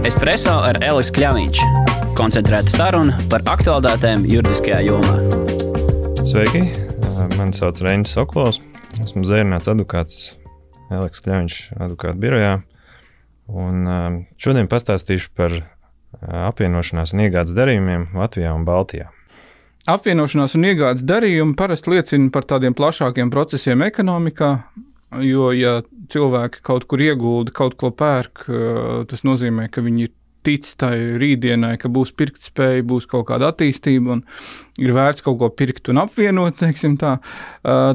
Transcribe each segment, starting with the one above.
Espreso ar Elisu Kļāviņš. Koncentrēta saruna par aktuālitātēm juridiskajā jomā. Sveiki! Mani sauc Reinis Sokols. Esmu zērnāts advokāts Eliks Kļāviņš advokātu birojā. Un šodien pastāstīšu par apvienošanās un iegādes darījumiem Latvijā un Baltijā. Apvienošanās un iegādes darījumi parasti liecina par tādiem plašākiem procesiem ekonomikā, jo, ja cilvēki kaut kur iegulda, kaut ko pērk, tas nozīmē, ka viņi ir tic tai rītdienai, ka būs pirktspēja, būs kaut kāda attīstība un ir vērts kaut ko pirkt un apvienot. Tā.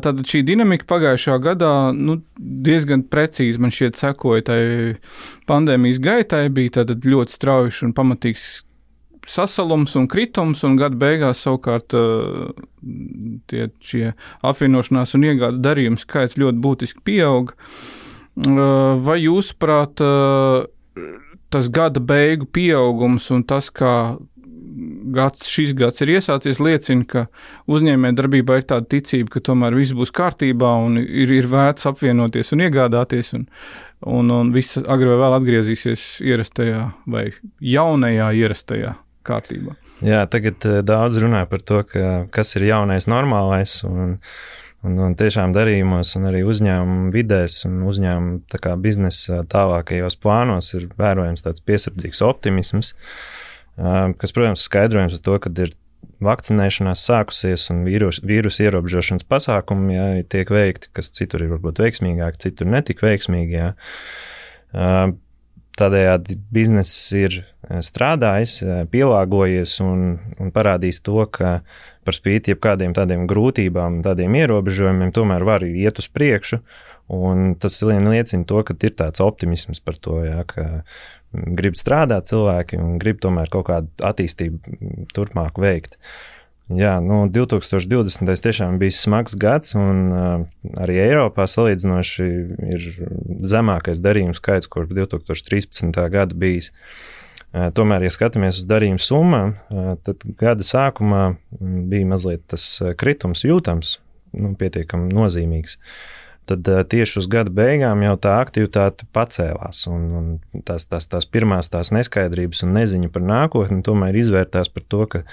Tad šī dinamika pagājušā gadā nu, diezgan precīzi man šķiet sekoja tai pandēmijas gaitai, bija ļoti strauji un pamatīgs sasalums un kritums, un gada beigās savukārt tie, šie apvienošanās un iegādes darījumu skaits ļoti būtiski pieauga. Vai jūsuprāt, tas gada beigu pieaugums un tas, kā gads, šis gads ir iesācies, liecina, ka uzņēmējdarbībā ir tāda ticība, ka tomēr viss būs kārtībā un ir, ir vērts apvienoties un iegādāties, un, un, un viss agri vai vēl atgriezīsies ierastajā vai jaunajā ierastajā kārtībā. Jā, tagad eh, daudz runā par to, ka, kas ir jaunais normālais. Un, un, un tiešām darījumos, un arī uzņēmumu vidēs un uzņēmumu biznesa tālākajos plānos ir vērojams tāds piesardzīgs optimisms, kas, protams, skaidrojams ar to, ka ir vakcinēšanās sākusies un vīrusu vīrus ierobežošanas pasākumi jā, tiek veikti, kas citur ir varbūt veiksmīgāk, citur netik veiksmīgi. Jā. Tādējādi bizness ir eh, strādājis, eh, pielāgojies un, un parādījis to, ka par spīti jebkādiem tādiem grūtībām, tādiem ierobežojumiem, tomēr var iet uz priekšu. Un tas vien liecina to, ka ir tāds optimisms par to, jā, ka grib strādāt cilvēki un grib tomēr kaut kādu attīstību turpmāk veikt. Uh, Jā, nu, 2020. tiešām bija smags gads, un uh, arī Eiropā salīdzinoši ir zemākais darījumu skaits, kurš 2013. gada bijis. Uh, tomēr, ja skatāmies uz darījumu summām, uh, tad gada sākumā bija mazliet tas kritums jūtams, nu, pietiekami nozīmīgs. Uh, tad uh, tieši uz gada beigām jau tā aktivitāte pacēlās. Un, un tās, tās, tās pirmās tās neskaidrības un neziņa par nākotni tomēr izvērtās par to, ka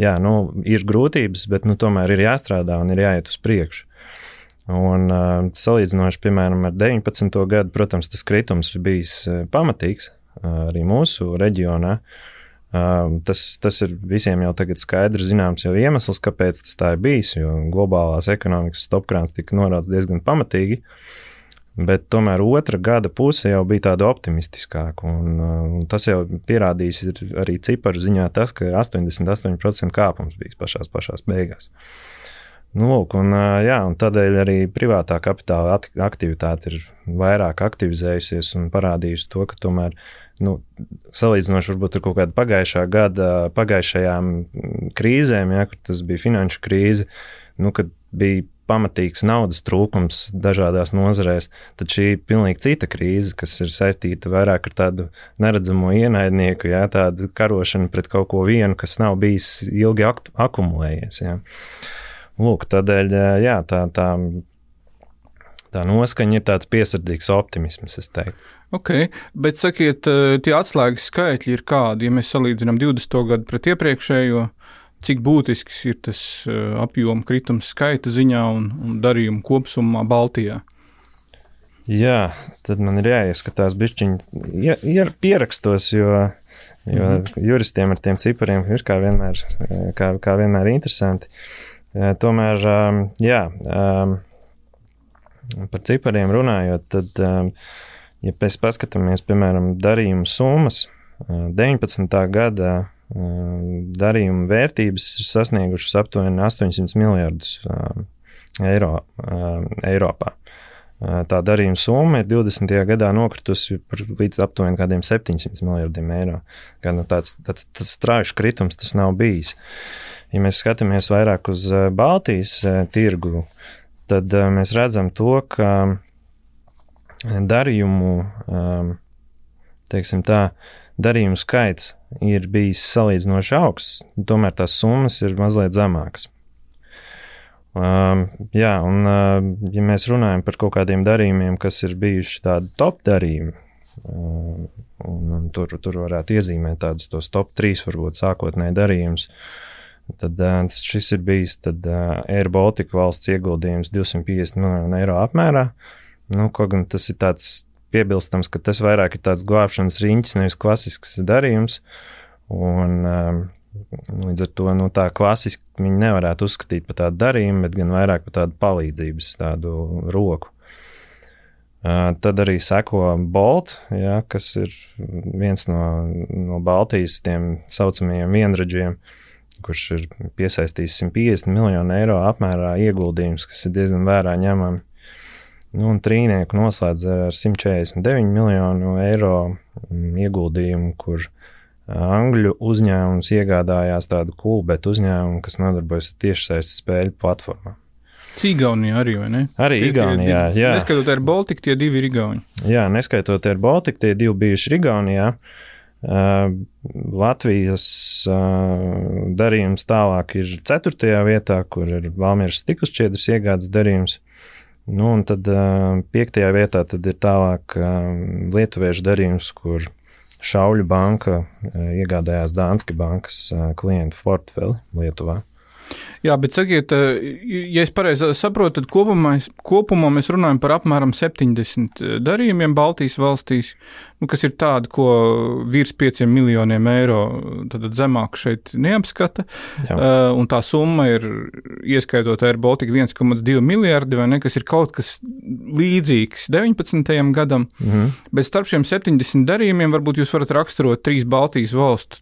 jā, nu, ir grūtības, bet nu, tomēr ir jāstrādā un ir jāiet uz priekšu. Un, uh, salīdzinoši, piemēram, ar 19. gadu, protams, tas kritums bija pamatīgs uh, arī mūsu reģionā. Uh, Tas, tas ir visiem jau tagad skaidrs, zināms, jau iemesls, kāpēc tas tā ir bijis, jo globālās ekonomikas stopkrāns tika norādīts diezgan pamatīgi. Bet tomēr otra gada puse jau bija tāda optimistiskāka. Un, un tas jau pierādījis arī ciparu ziņā, tas, ka 88% kāpums bija pašās, pašās beigās. Nu, lūk, un, jā, un tādēļ arī privātā kapitāla aktivitāte ir vairāk aktivizējusies un parādījusi to, ka tomēr nu, salīdzinoši varbūt ar kaut kādu pagājušā gada, pagājušajām krīzēm, ja, kur tas bija finanšu krīze, nu, kad bija pamatīgs naudas trūkums dažādās nozarēs, tad šī ir pilnīgi cita krīze, kas ir saistīta vairāk ar tādu neredzamo ienaidnieku, jā, tādu karošanu pret kaut ko vienu, kas nav bijis ilgi akumulējies. Jā. Lūk, tādēļ jā, tā, tā, tā noskaņa ir tāds piesardzīgs optimisms, es teiktu. Ok, bet sakiet, eh, tie atslēgas skaitļi ir kādi, ja mēs salīdzinām 20. gadu pret iepriekšējo, cik būtisks ir tas eh, apjoma kritums skaita ziņā un, un darījuma kopsumā Baltijā? Jā, tad man ir jāieskatās bišķiņi, ja, ja pierakstos, jo, jo mm -hmm. juristiem ar tiem cipariem ir kā vienmēr, eh, kā, kā vienmēr interesanti. Tomēr, jā, par cipariem runājot, tad Ja mēs paskatāmies, piemēram, darījumu summas, 19. gadā darījuma vērtības ir sasniegušas aptuveni 800 miljardus eiro Eiropā. Tā darījuma summa ir 20. gadā nokritusi līdz aptuveni kādiem 700 miljardiem eiro. Gan nu, tāds, tāds, tāds strauji kritums tas nav bijis. Ja mēs skatāmies vairāk uz Baltijas tirgu, tad mēs redzam to, ka darījumu, um, teiksim tā, darījumu skaits ir bijis salīdzinoši augsts, tomēr tās summas ir mazliet zemākas. Um, jā, un uh, ja mēs runājam par kaut kādiem darījumiem, kas ir bijuši tādi top darījumi, Un, un tur, tur varētu iezīmēt tādus tos top 3 varbūt sākotnēji darījumus. Tad šis ir bijis tad, Air Baltica valsts ieguldījums 250 miljonu eiro apmērā. Nu, kaut gan tas ir tāds piebilstams, ka tas vairāk ir tāds glābšanas riņķis, nevis klasisks darījums. Un, Līdz ar to nu, tā klasiski viņi nevarētu uzskatīt par tādu darījumu, bet gan vairāk par tādu palīdzības tādu roku. Tad arī seko Bolt, ja, kas ir viens no, no Baltijas tiem saucamajiem vienradžiem, kurš ir piesaistījis 150 miljonu eiro apmērā ieguldījums, kas ir diezgan vērā ņemami. Nu, un trīnieku noslēdz ar 149 miljonu eiro mm, ieguldījumu, kur Angļu uzņēmums iegādājās tādu kulbetu uzņēmumu, kas nodarbojas ar tiešsaistes spēļu platformām. Igaunijā arī, vai ne? Arī tie, Igaunijā, tie, jā. Neskaitot ar Baltiku, tie divi ir Igauni. Jā, neskaitot ar Baltiku, tie divi bijuši Igaunijā. Uh, Latvijas darījums tālāk ir 4. vietā, kur ir Valmieras stiklus šķiedras iegādes darījums. Nu, un tad uh, 5. vietā tad ir tālāk lietuviešu darījums, kur Šauļu banka iegādājās Dānske bankas klientu portfeli Lietuvā. Jā, bet sakiet, eh, ja es pareizi saprotu, tad kopumā, kopumā mēs runājam par apmēram 70 eh, darījumiem Baltijas valstīs, nu, kas ir tādi, ko virs 5 miljoniem eiro tad zemāk šeit neapskata. Jā. Uh, un tā summa ir, ieskaitot Air Baltica, 1,2 miljardi, vai ne, kas ir kaut kas līdzīgs 19. gadam. Mhm. Bet starp šiem 70 darījumiem varbūt jūs varat raksturot trīs Baltijas valstu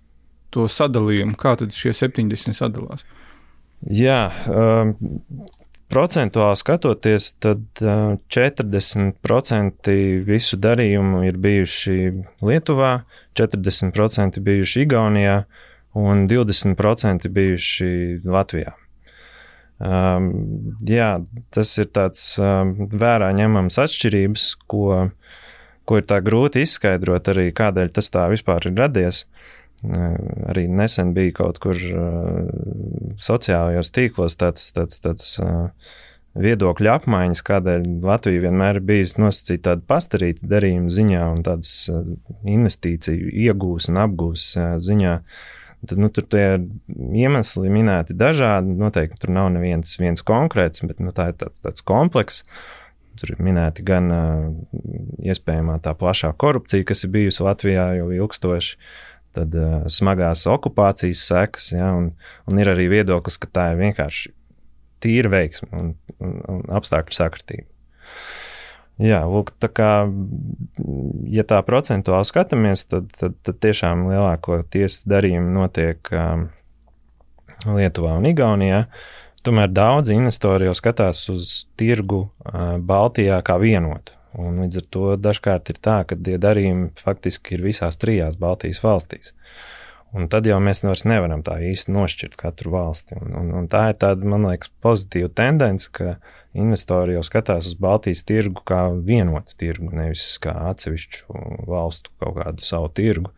to sadalījumu, kā tad šie 70 sadalās. Jā, um, procentuāli skatoties, tad uh, 40% visu darījumu ir bijuši Lietuvā, 40% bijuši Igaunijā un 20% bijuši Latvijā. Um, jā, tas ir tāds um, vērā ņemams atšķirības, ko, ko ir tā grūti izskaidrot arī, kādēļ tas tā vispār ir radies. Arī nesen bija kaut kur sociālajos tīklos tāds, tāds, tāds viedokļu apmaiņas, kādēļ Latvija vienmēr ir bijusi nosacīta tāda pastarīta darījuma ziņā un tādas investīciju iegūs un apgūs ziņā. Tad, nu, tur tie iemesli minēti dažādi. Noteikti tur nav neviens viens konkrēts, bet nu, tā ir tāds, tāds komplekss. Tur ir minēti gan iespējamā tā plašā korupcija, kas ir bijusi Latvijā jau ilgstoši, tad uh, smagās okupācijas sekas, ja, un, un ir arī viedoklis, ka tā ir vienkārši tīra veiksme un, un, un apstākļu sakritība. Jā, lūk, tā kā, ja tā procentuāli skatāmies, tad, tad, tad tiešām lielākoties darījumi notiek um, Lietuvā un Igaunijā. Tomēr daudzi investori jau skatās uz tirgu uh, Baltijā kā vienotu. Un līdz ar to dažkārt ir tā, ka tie darījumi faktiski ir visās trijās Baltijas valstīs. Un tad jau mēs vairs nevaram tā īsti nošķirt katru valsti. Un, un, un tā ir tāda, man liekas, pozitīva tendence, ka investori jau skatās uz Baltijas tirgu kā vienotu tirgu, nevis kā atsevišķu valstu kaut kādu savu tirgu.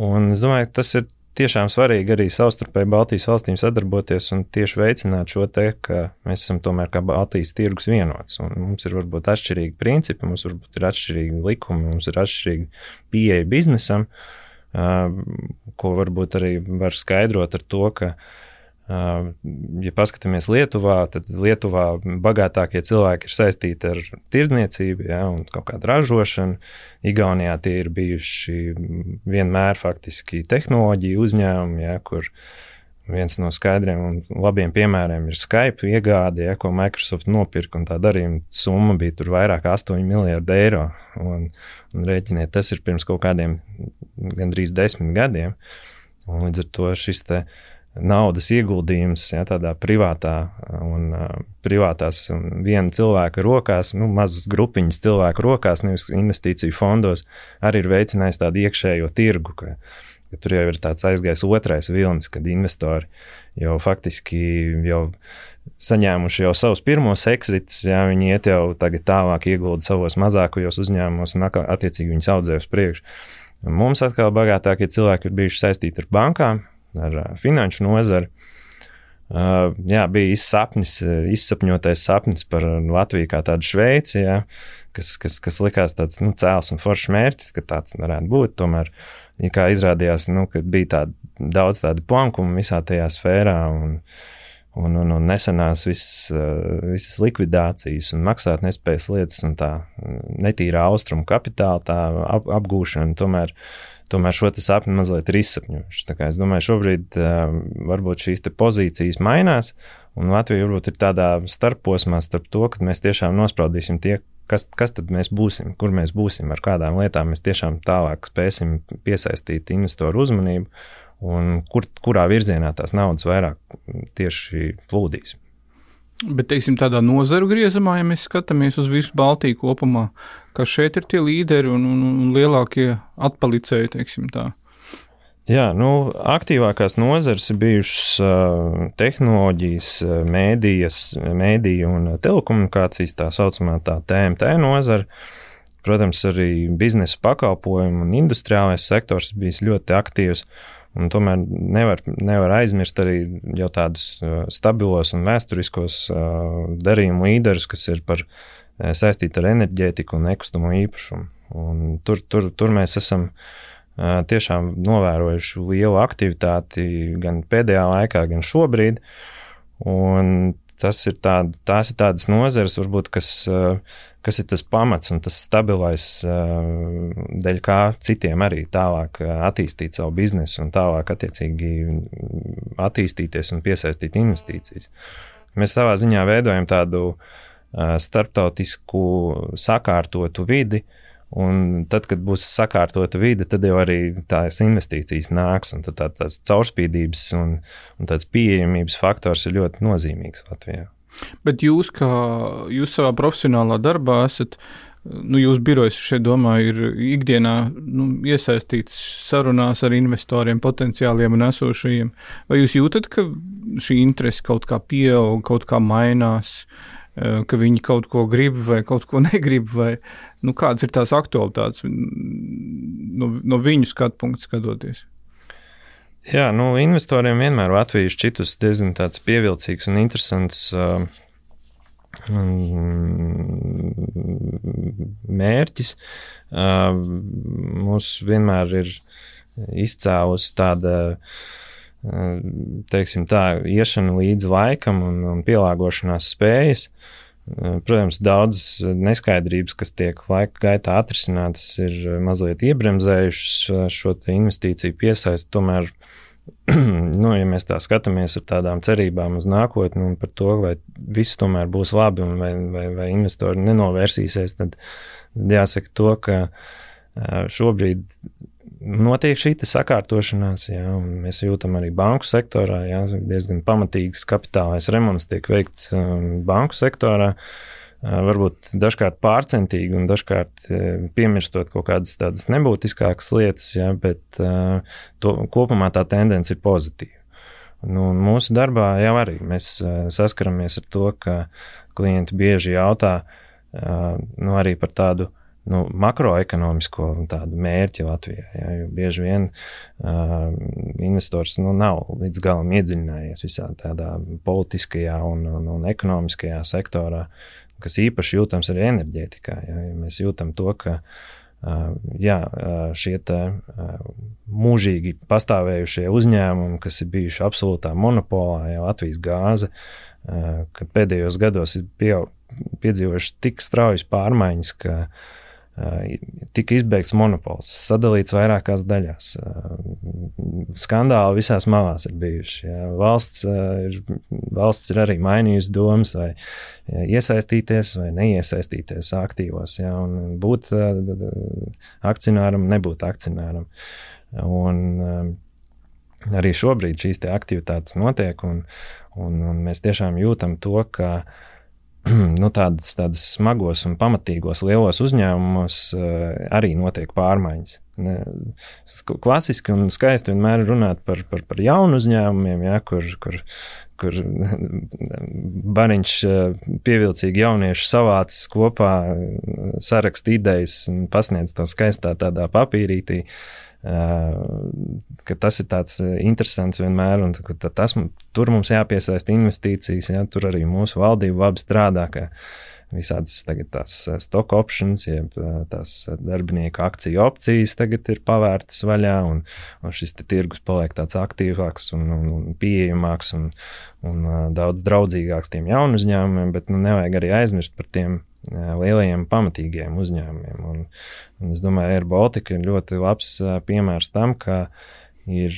Un es domāju, ka tas ir tiešām svarīgi arī savstarpēji Baltijas valstīm sadarboties un tieši veicināt šo te, ka mēs esam tomēr kā Baltijas tirgus vienots. Un mums ir varbūt atšķirīgi principi, mums varbūt ir atšķirīgi likumi, mums ir atšķirīgi pieeja biznesam, ko varbūt arī var skaidrot ar to, ka Ja paskatāmies Lietuvā, tad Lietuvā bagātākie cilvēki ir saistīti ar tirdzniecību ja, un kaut kādu ražošanu. Igaunijā tie ir bijuši vienmēr faktiski tehnoloģiju uzņēmumi, ja, kur viens no skaidriem un labiem piemēriem ir Skype iegāde, ja, ko Microsoft nopirka, un tā darījuma summa bija tur vairāk kā 8 miljardi eiro. Un, un rēķiniet, tas ir pirms kaut kādiem gandrīz desmit gadiem. Un līdz ar to šis te uh, naudas ieguldījums ja, tādā privātā un uh, privātās un viena cilvēka rokās, nu, mazas grupiņas cilvēku rokās, nevis investīciju fondos, arī ir veicinājis tādu iekšējo tirgu. Ka, ka tur jau ir tāds aizgājis otrais vilnis, kad investori jau faktiski jau saņēmuši jau savus pirmos exitus, ja viņi iet jau tagad tālāk iegulda savos mazākajos uzņēmumos un attiecīgi viņus audzē uz priekšu. Mums atkal bagātākie cilvēki ir bijuši saistīti ar bankām, ar finanšu nozari. Uh, jā, bija sapnis, izsapņotais sapnis par Latviju kā tādu Šveici, jā, kas, kas, kas likās tāds nu, cēls un foršs mērķis, ka tāds varētu būt. Tomēr, ja kā izrādījās, nu, bija tād, daudz tādu plankumu visā tajā sfērā. Un, un, un, un nesenās visas, visas likvidācijas un maksātnespējas lietas un tā netīrā austrumu kapitāla tā ap, apgūšana tomēr tomēr šo sapni mazliet ir izsapņojuši. Es domāju, šobrīd uh, varbūt šīs pozīcijas mainās, un Latvija varbūt ir tādā starposmā starp to, ka mēs tiešām nospraudīsim tie, kas, kas tad mēs būsim, kur mēs būsim, ar kādām lietām mēs tiešām tālāk spēsim piesaistīt investoru uzmanību, un kur, kurā virzienā tās naudas vairāk tieši plūdīs. Bet, teiksim, tādā nozaru griezumā, ja mēs skatāmies uz visu Baltiju kopumā, kas šeit ir tie līderi un, un, un lielākie atpalicēji, teiksim tā. Jā, nu, aktīvākās nozares ir bijušas uh, tehnoloģijas, mēdījas, mēdīja un telekomunikācijas, tā saucamā tā TMT nozara. Protams, arī biznesa pakalpojumu un industriālais sektors bijis ļoti aktīvs. Uh, Un tomēr nevar, nevar aizmirst arī jau tādus uh, stabilos un vēsturiskos uh, darījumu līderus, kas ir par, uh, saistīti ar enerģētiku un nekustamo īpašumu. Un tur, tur, tur mēs esam tiešām novērojuši lielu aktivitāti gan pēdējā laikā, gan šobrīd. Un tas ir tād, ir tādas nozeres, varbūt, kas, kas ir tas pamats un tas stabilais, dēļ kā citiem arī tālāk attīstīt savu biznesu un tālāk attiecīgi attīstīties un piesaistīt investīcijas. Mēs savā ziņā veidojam tādu starptautisku sakārtotu vidi, uh, Un tad, kad būs sakārtota vide, tad jau arī tās investīcijas nāks. Tad tā, tāds caurspīdības un, un tāds pieejamības faktors ir ļoti nozīmīgs Latvijā. Bet jūs, kā jūs savā profesionālā darbā esat, nu, jūsu birojas šeit, domāju, ir ikdienā nu, iesaistīts sarunās ar investoriem, potenciāliem un esošajiem. Vai jūs jūtat, ka šī interese kaut kā pieaug, kaut kā mainās? Eh, ka viņi kaut ko grib vai kaut ko negrib, vai nu, kādas ir tās aktualitātes no, no viņu skatu punktu skatoties. Jā, nu, investoriem vienmēr Latvija šķitus diezgan tāds pievilcīgs un interesants uh, mērķis. Uh, mums vienmēr ir izcēlusi tāda uh, teiksim, tā, iešana līdz laikam un, un pielāgošanās spējas. Protams, daudzas neskaidrības, kas tiek laika gaitā atrisinātas, ir mazliet iebremzējušas šo investīciju piesaisti. Tomēr, nu, ja mēs tā skatāmies ar tādām cerībām uz nākotni un par to, vai viss tomēr būs labi un vai, vai, vai investori nenovērsīsies, tad jāsaka to, ka šobrīd notiek šī sakārtošanās, jā, un mēs jūtam arī banku sektorā, jā, diezgan pamatīgs kapitālais remonts tiek veikts um, banku sektorā. Uh, varbūt dažkārt pārcentīgi un dažkārt uh, piemirstot kaut kādas tādas nebūtiskākas lietas, jā, bet uh, to, kopumā tā tendence ir pozitīva. Nu, mūsu darbā jau arī mēs uh, saskaramies ar to, ka klienti bieži jautā uh, nu, arī par tādu nu, makroekonomisko mērķi Latvijā. Ja, jo bieži vien uh, investors nu, nav līdz galam iedziļinājies visā tādā politiskajā un, un, un ekonomiskajā sektorā, kas īpaši jūtams arī enerģētikā. Ja, ja mēs jūtam to, ka uh, jā, šie te, uh, mūžīgi pastāvējušie uzņēmumi, kas ir bijuši absolūtā monopolā, jau Latvijas gāze, uh, kad pēdējos gados ir pieaug, piedzīvojuši tik straujas pārmaiņas, ka uh, tika izbeigts monopols, sadalīts vairākās daļās. Skandāli visās malās ir bijuši. Jā. Valsts, ir, valsts ir arī mainījusi domas, vai iesaistīties vai neiesaistīties aktīvos, jā, un būt akcionāram, nebūt akcionāram. Un, arī šobrīd šīs aktivitātes notiek, un, un, un mēs tiešām jūtam to, ka uh, nu, tādas, tādas smagos un pamatīgos lielos uzņēmumos uh, arī notiek pārmaiņas. Klasiski un skaisti vienmēr runāt par, par, par jaunu uzņēmumiem, ja, kur, kur, kur bariņš uh, pievilcīgi jaunieši savācis kopā, sarakst idejas un pasniedz to skaistā tādā papīrītī. Ka tas ir tāds interesants vienmēr, un tas, tur mums jāpiesaista investīcijas, ja, tur arī mūsu valdība labi strādā, ka visādas tagad tās stock options, jeb tās darbinieku akciju opcijas tagad ir pavērtas vaļā, un, un šis tirgus paliek tāds aktīvāks un, un, un pieejamāks un, un daudz draudzīgāks tiem jaunu uzņēmumiem, bet nu, nevajag arī aizmirst par tiem lielajiem pamatīgiem uzņēmumiem. Un, un es domāju, Air Baltica ir ļoti labs piemērs tam, ka ir,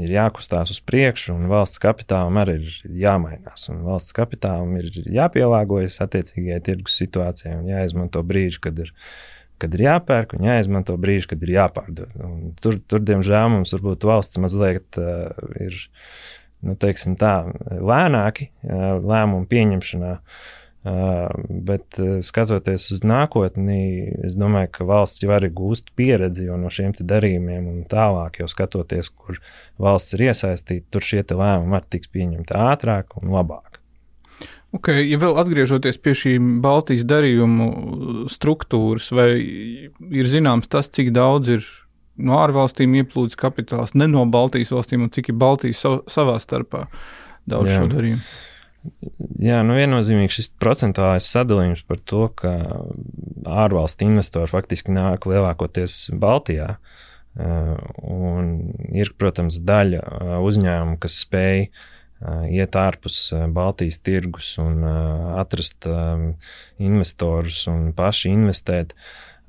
ir jākustās uz priekšu, un valsts kapitālam arī ir jāmainās. Valsts kapitālam ir jāpielāgojas attiecīgajai tirgus situācijai un jāizmanto brīži, kad ir. Kad ir jāpērk, un jāizmanto brīži, kad ir jāpārdod. Un tur, tur, diemžēl, mums varbūt valsts mazliet uh, ir nu, tā, lēnāki uh, lēmumu pieņemšanā. Uh, bet skatoties uz nākotni, es domāju, ka valsts jau arī gūst pieredzi no šiem darījumiem, un tālāk jau skatoties, kur valsts ir iesaistīta, tur šie lēmumi var tikt pieņemti ātrāk un labāk. Okay, ja vēl atgriežoties pie šīm Baltijas darījumu struktūras, vai ir zināms tas, cik daudz ir no ārvalstīm ieplūdis kapitāls, ne no Baltijas valstīm, un cik ir Baltijas savā starpā daudz Jā. šo darījumu? Jā, nu viennozīmīgi šis procentuālais sadalījums par to, ka ārvalstu investori faktiski nāk lielākoties Baltijā. Uh, un ir, protams, daļa uh, uzņēmumu, kas spēj uh, iet ārpus Baltijas tirgus un atrast investorus un paši investēt.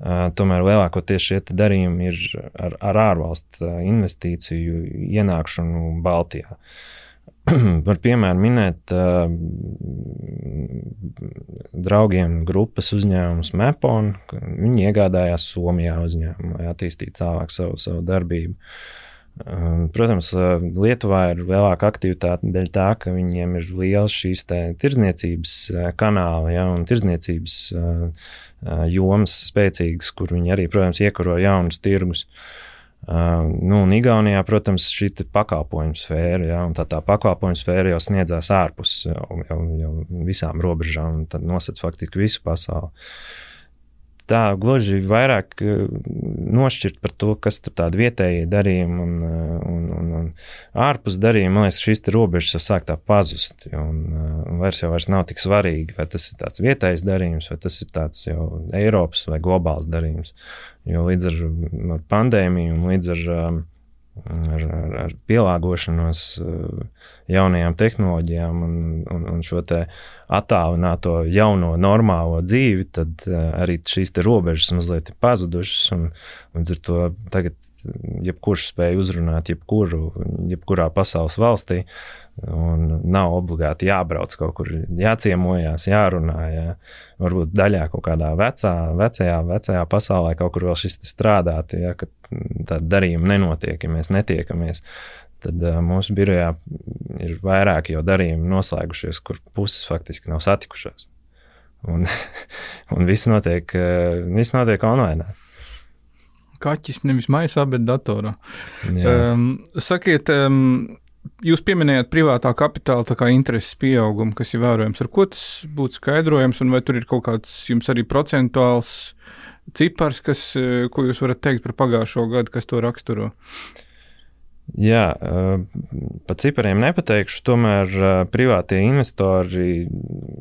Tomēr lielākoties šie darījumi ir ar, ar ārvalstu investīciju ienākšanu Baltijā. Uh, Var piemēram minēt uh, draugiem grupas uzņēmumus Mepon. Viņi iegādājās Somijā uzņēmumu, lai attīstītu tālāk savu, savu darbību. Uh, protams, uh, Lietuvā ir lielāka aktivitāte dēļ tā, ka viņiem ir liels šīs tirdzniecības kanāli ja, un tirdzniecības jomas spēcīgas, kur viņi arī, protams, iekaro jaunus tirgus. Uh, Uh, nu, un Igaunijā, protams, šī pakalpojumu sfēra, ja, tā, tā pakalpojumu sfēra jau sniedzās ārpus jau, jau, jau visām robežām, un tad nosacīja faktiski visu pasauli. Tā gluži vairāk nošķirt par to, kas tur tādi vietējie darījumi un, un, un, un ārpus darījumi. Man liekas, šīs robežas jau sāk tā pazust. Un, un vairs jau vairs nav tik svarīgi, vai tas ir tāds vietējs darījums, vai tas ir tāds jau Eiropas vai globāls darījums. Jo līdz ar, ar pandēmiju un līdz ar, um, ar, ar, ar pielāgošanos uh, jaunajām tehnoloģijām un, un, un šo attālināto jauno normālo dzīvi, tad uh, arī šīs robežas mazliet ir pazudušas. Un, līdz ar to tagad jebkurš spēj uzrunāt jebkuru, jebkurā pasaules valstī. Un nav obligāti jābrauc kaut kur, jāciemojās, jārunā. Jā. Varbūt daļā kaut kādā vecā, vecajā, vecajā pasaulē kaut kur vēl šis strādāt, ja tāda darījuma nenotiek, ja mēs netiekamies. Tad uh, mūsu birojā ir vairāk jau darījumi noslēgušies, kur puses faktiski nav satikušās. Un, un viss notiek, viss notiek online. Kaķis nevis maisā, bet datorā. Um, sakiet, um, Jūs pieminējāt privātā kapitāla intereses pieaugumu, kas ir vērojams. Ar ko tas būtu skaidrojams, un vai tur ir kaut kāds jums arī procentuāls cipars, kas, eh, ko jūs varat teikt par pagājušo gadu, kas to raksturo? Jā, eh, par cipariem nepateikšu. Tomēr eh, privātie investori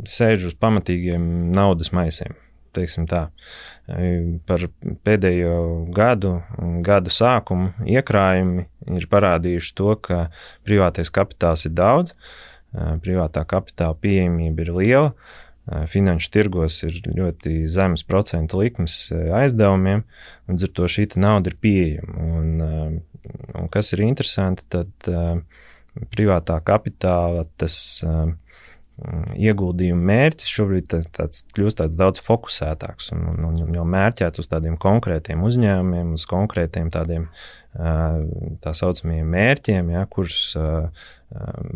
sēž uz pamatīgiem naudas maisiem. Tā. Uh, par pēdējo gadu, gadu sākumu iekrājumi ir parādījuši to, ka privātais kapitāls ir daudz, privātā kapitāla pieejamība ir liela, finanšu tirgos ir ļoti zemes procentu likmes aizdevumiem, un līdz ar to šī nauda ir pieejama. Un, un kas ir interesanti, tad privātā kapitāla tas Mm, ieguldījumu mērķis. Šobrīd tāds, kļūst tāds daudz fokusētāks un, un, un jau mērķēts uz tādiem konkrētiem uzņēmumiem, uz konkrētiem tādiem tā saucamiem mērķiem, ja, kurus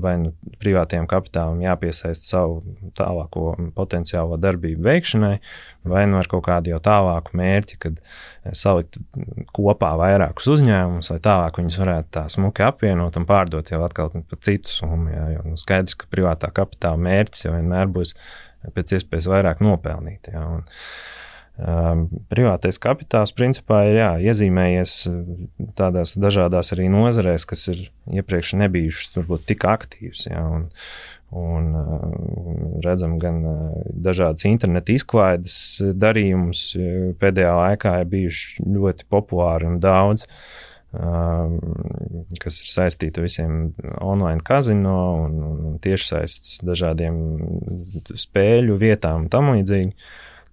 vai nu privātiem kapitālam jāpiesaista savu tālāko potenciālo darbību veikšanai, vai nu ar kaut kādu jau tālāku mērķi, kad salikt kopā vairākus uzņēmumus, lai tālāk viņus varētu tā smuki apvienot un pārdot jau atkal par citu summu. Jā, jo nu, skaidrs, ka privātā kapitāla mērķis jau vienmēr būs pēc iespējas vairāk nopelnīt. Jā, un, Privātais kapitāls principā ir jā, iezīmējies tādās dažādās arī nozarēs, kas ir iepriekš nebijušas varbūt tik aktīvas. Jā, un, Un redzam, gan dažādas interneta izklaides darījumus pēdējā laikā ir bijuši ļoti populāri un daudz. Uh, kas ir saistīta ar visiem online kazino un, un tiešsaistes dažādiem spēļu vietām un tam līdzīgi.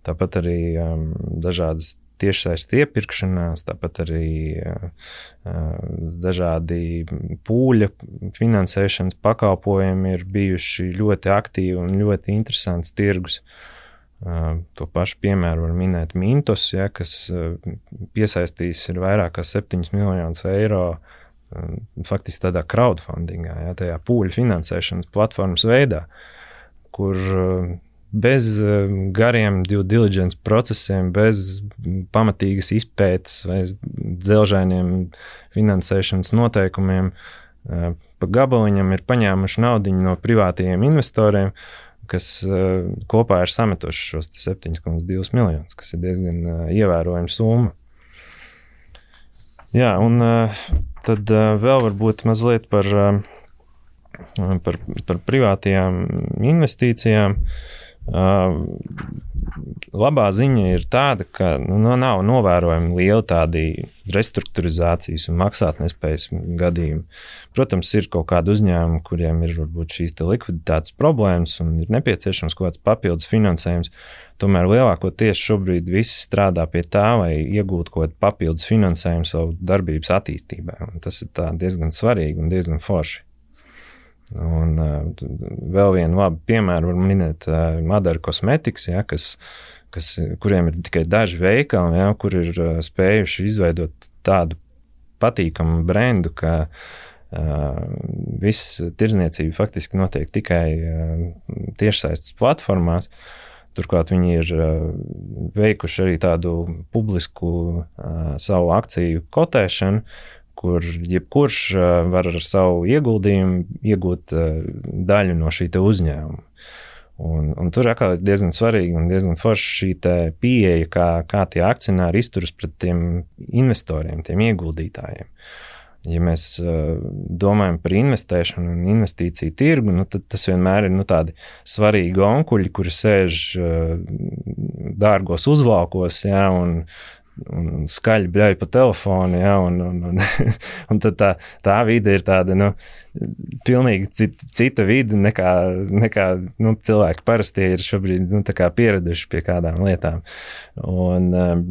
Tāpat arī um, dažādas tiešsaistes iepirkšanās, tāpat arī uh, dažādi pūļa finansēšanas pakalpojumi ir bijuši ļoti aktīvi un ļoti interesants tirgus. Uh, To pašu piemēru var minēt Mintos, ja, kas piesaistīs vairāk kā 7 miljonus eiro. Faktiski tādā crowdfundingā, ja, tajā pūļu finansēšanas platformas veidā, kur bez gariem due diligence procesiem, bez pamatīgas izpētes vai dzelžainiem finansēšanas noteikumiem, pa gabaliņam ir paņēmuši naudu no privātajiem investoriem kas uh, kopā ir sametuši šos 7,2 miljonus, kas ir diezgan ievērojama summa. Jā, un tad vēl varbūt mazliet par, par, par privātajām investīcijām. Uh, labā ziņa ir tāda, ka nu, nav novērojami liela tādi restruktūrizācijas un maksātnespējas gadījumi. Protams, ir kaut kādi uzņēmumi, kuriem ir varbūt šīs likviditātes problēmas un ir nepieciešams kaut kāds papildus finansējums. Tomēr lielākoties šobrīd visi strādā pie tā, lai iegūtu kaut kādu papildus finansējumu savu darbības attīstībai. Tas ir diezgan svarīgi un diezgan forši. Un uh, vēl vienu labu piemēru var minēt uh, Madara Cosmetics, ja, kas, kas, kuriem ir tikai daži veikali, ja, kur ir uh, spējuši izveidot tādu patīkamu brendu, ka uh, viss tirzniecība faktiski notiek tikai uh, tiešsaistes platformās. Turklāt viņi ir uh, veikuši arī tādu publisku uh, savu akciju kotēšanu, kur jebkurš var ar savu ieguldījumu iegūt daļu no šī uzņēmuma. Un, un tur atkal ir diezgan svarīgi un diezgan forša šī pieeja, kā, kā tie akcionāri izturas pret tiem investoriem, tiem ieguldītājiem. Ja mēs uh, domājam par investēšanu un investīciju tirgu, nu, tad tas vienmēr ir nu, tādi svarīgi onkuļi, kuri sēž uh, dārgos uzvalkos ja, un un skaļi bļauj pa telefonu. Ja, un, un, un, un tā, tā vide ir tāda nu, pilnīgi cita, cita vide nekā, nekā nu, cilvēki parasti ir šobrīd nu, pieraduši pie kādām lietām. Un, um,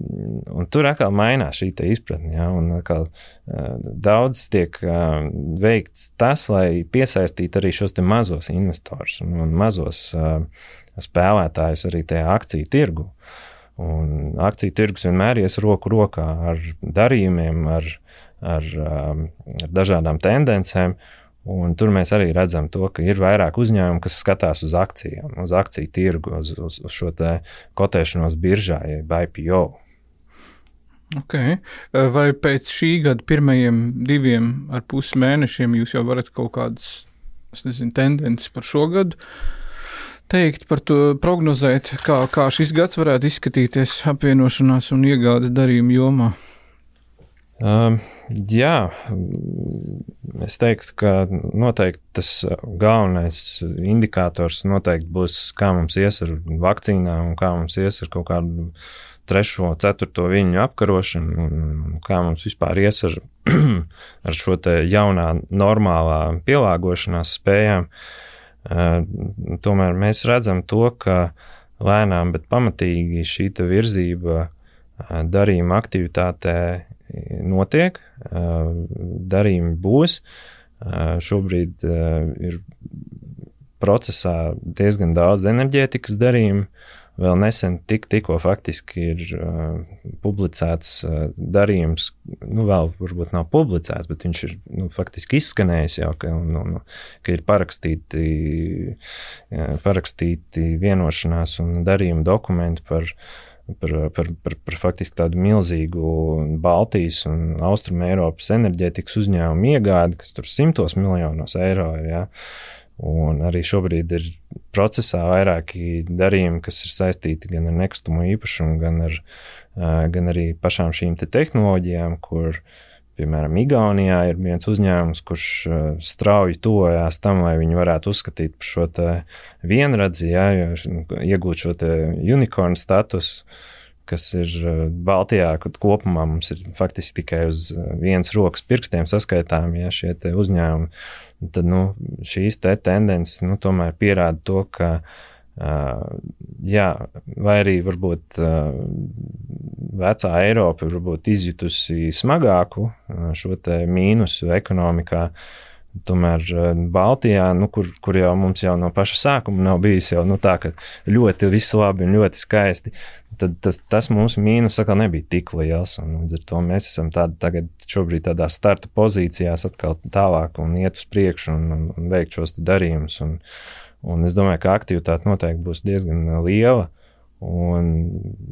un tur atkal mainās šī izpratne. Ja, un atkal, uh, daudz tiek uh, veikts tas, lai piesaistītu arī šos mazos investorus un, un mazos uh, spēlētājus arī tajā akciju tirgu. Uh, Un akciju tirgus vienmēr ies roku rokā ar darījumiem, ar, ar, um, ar dažādām tendencēm. Un tur mēs arī redzam, to, ka ir vairāk uzņēmumu, kas skatās uz akcijām, uz akciju tirgu, uz, uz, uz šo kotēšanos biržā, jeb IPO. Okay. Vai pēc šī gada pirmajiem diviem ar pus mēnešiem jūs jau varat kaut kādas nezinu, tendences par šo gadu teikt par to, prognozēt, kā, kā šis gads varētu izskatīties apvienošanās un iegādes darījuma jomā? Um, jā, es teiktu, ka noteikti tas galvenais indikators noteikti būs, kā mums ies ar vakcīnām un kā mums ies ar kaut kādu trešo, ceturto viļņu apkarošanu, un kā mums vispār ies ar, ar šo jaunā, normālā pielāgošanās spējām. Uh, Tomēr mēs redzam to, ka lēnām, bet pamatīgi šī virzība darījuma aktivitātē notiek, darījumi būs. Šobrīd ir procesā diezgan daudz enerģētikas darījumu, vēl nesen tik, tikko faktiski ir uh, publicēts uh, darījums, nu, vēl varbūt nav publicēts, bet viņš ir nu, faktiski izskanējis jau, ka, un, un, ka ir parakstīti, jā, parakstīti vienošanās un darījuma dokumenti par par, par, par, par faktiski tādu milzīgu Baltijas un Austrumē Eiropas enerģētikas uzņēmumu iegādi, kas tur simtos miljonos eiro ir. Ja? Un arī šobrīd ir procesā vairāki darījumi, kas ir saistīti gan ar nekustamo īpašumu, gan, ar, gan arī pašām šīm te tehnoloģijām, kur, piemēram, Igaunijā ir viens uzņēmums, kurš strauji tojās tam, lai viņi varētu uzskatīt par šo vienradzi, ja, iegūt šo unikornu statusu kas ir Baltijā, kad kopumā mums ir faktiski tikai uz vienas rokas pirkstiem saskaitām ja, šie uzņēmumi tad nu, šīs te tendences nu, tomēr pierāda to, ka. Uh, jā, vai arī varbūt uh, vecā Eiropa ir izjutusi smagāku uh, šo mīnusu ekonomikā. Tomēr Baltijā, nu, kur, kur jau mums jau no paša sākuma nav bijis jau nu, tā, ka ļoti viss labi un ļoti skaisti, tad tas, tas mūsu mīnus atkal nebija tik liels. Līdz ar to mēs esam tādi, tagad šobrīd tādā starta pozīcijās atkal tālāk un iet uz priekšu un, un, un veikt šos darījumus. Un, un es domāju, ka aktivitāte noteikti būs diezgan liela. Un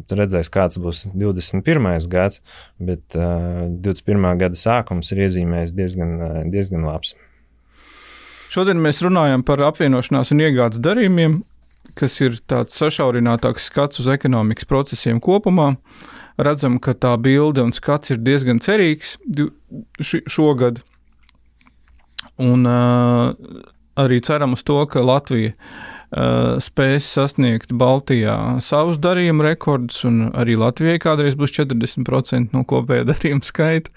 redzēs, kāds būs 21. gads, bet uh, 21. gada sākums ir iezīmējis diezgan, uh, diezgan labs. Šodien mēs runājam par apvienošanās un iegādes darījumiem, kas ir tāds sašaurinātāks skats uz ekonomikas procesiem kopumā. Redzam, ka tā bilde un skats ir diezgan cerīgs šogad. Un uh, arī ceram uz to, ka Latvija uh, spēs sasniegt Baltijā savus darījumu rekordus, un arī Latvijai kādreiz būs 40% no kopējā darījuma skaita.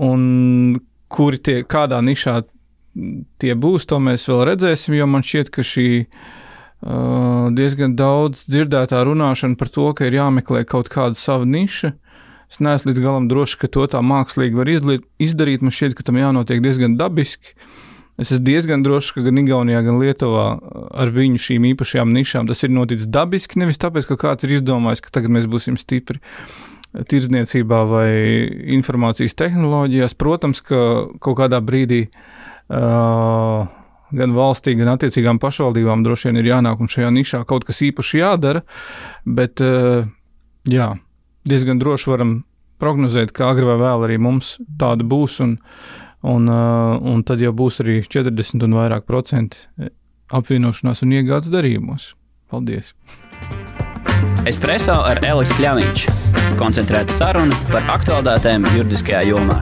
Un kuri tie, kādā nišā tie būs, to mēs vēl redzēsim, jo man šķiet, ka šī uh, diezgan daudz dzirdētā runāšana par to, ka ir jāmeklē kaut kāda sava niša. Es neesmu līdz galam drošs, ka to tā mākslīgi var izliet, izdarīt. Man šķiet, ka tam jānotiek diezgan dabiski. Es esmu diezgan drošs, ka gan Igaunijā, gan Lietuvā ar viņu šīm īpašajām nišām tas ir noticis dabiski. Nevis tāpēc, ka kāds ir izdomājis, ka tagad mēs būsim stipri tirdzniecībā vai informācijas tehnoloģijās. Protams, ka kaut kādā brīdī uh, gan valstī, gan attiecīgām pašvaldībām droši vien ir jānāk un šajā nišā kaut kas īpaši jādara. Bet, eh, jā, diezgan droši varam prognozēt, ka agri vai vēl arī mums tāda būs, un, un, eh, un tad jau būs arī 40 un vairāk procenti apvienošanās un iegādes darījumos. Paldies! Espreso ar Elisu Kļāviņš. Koncentrēta saruna par aktuālitātēm juridiskajā jomā.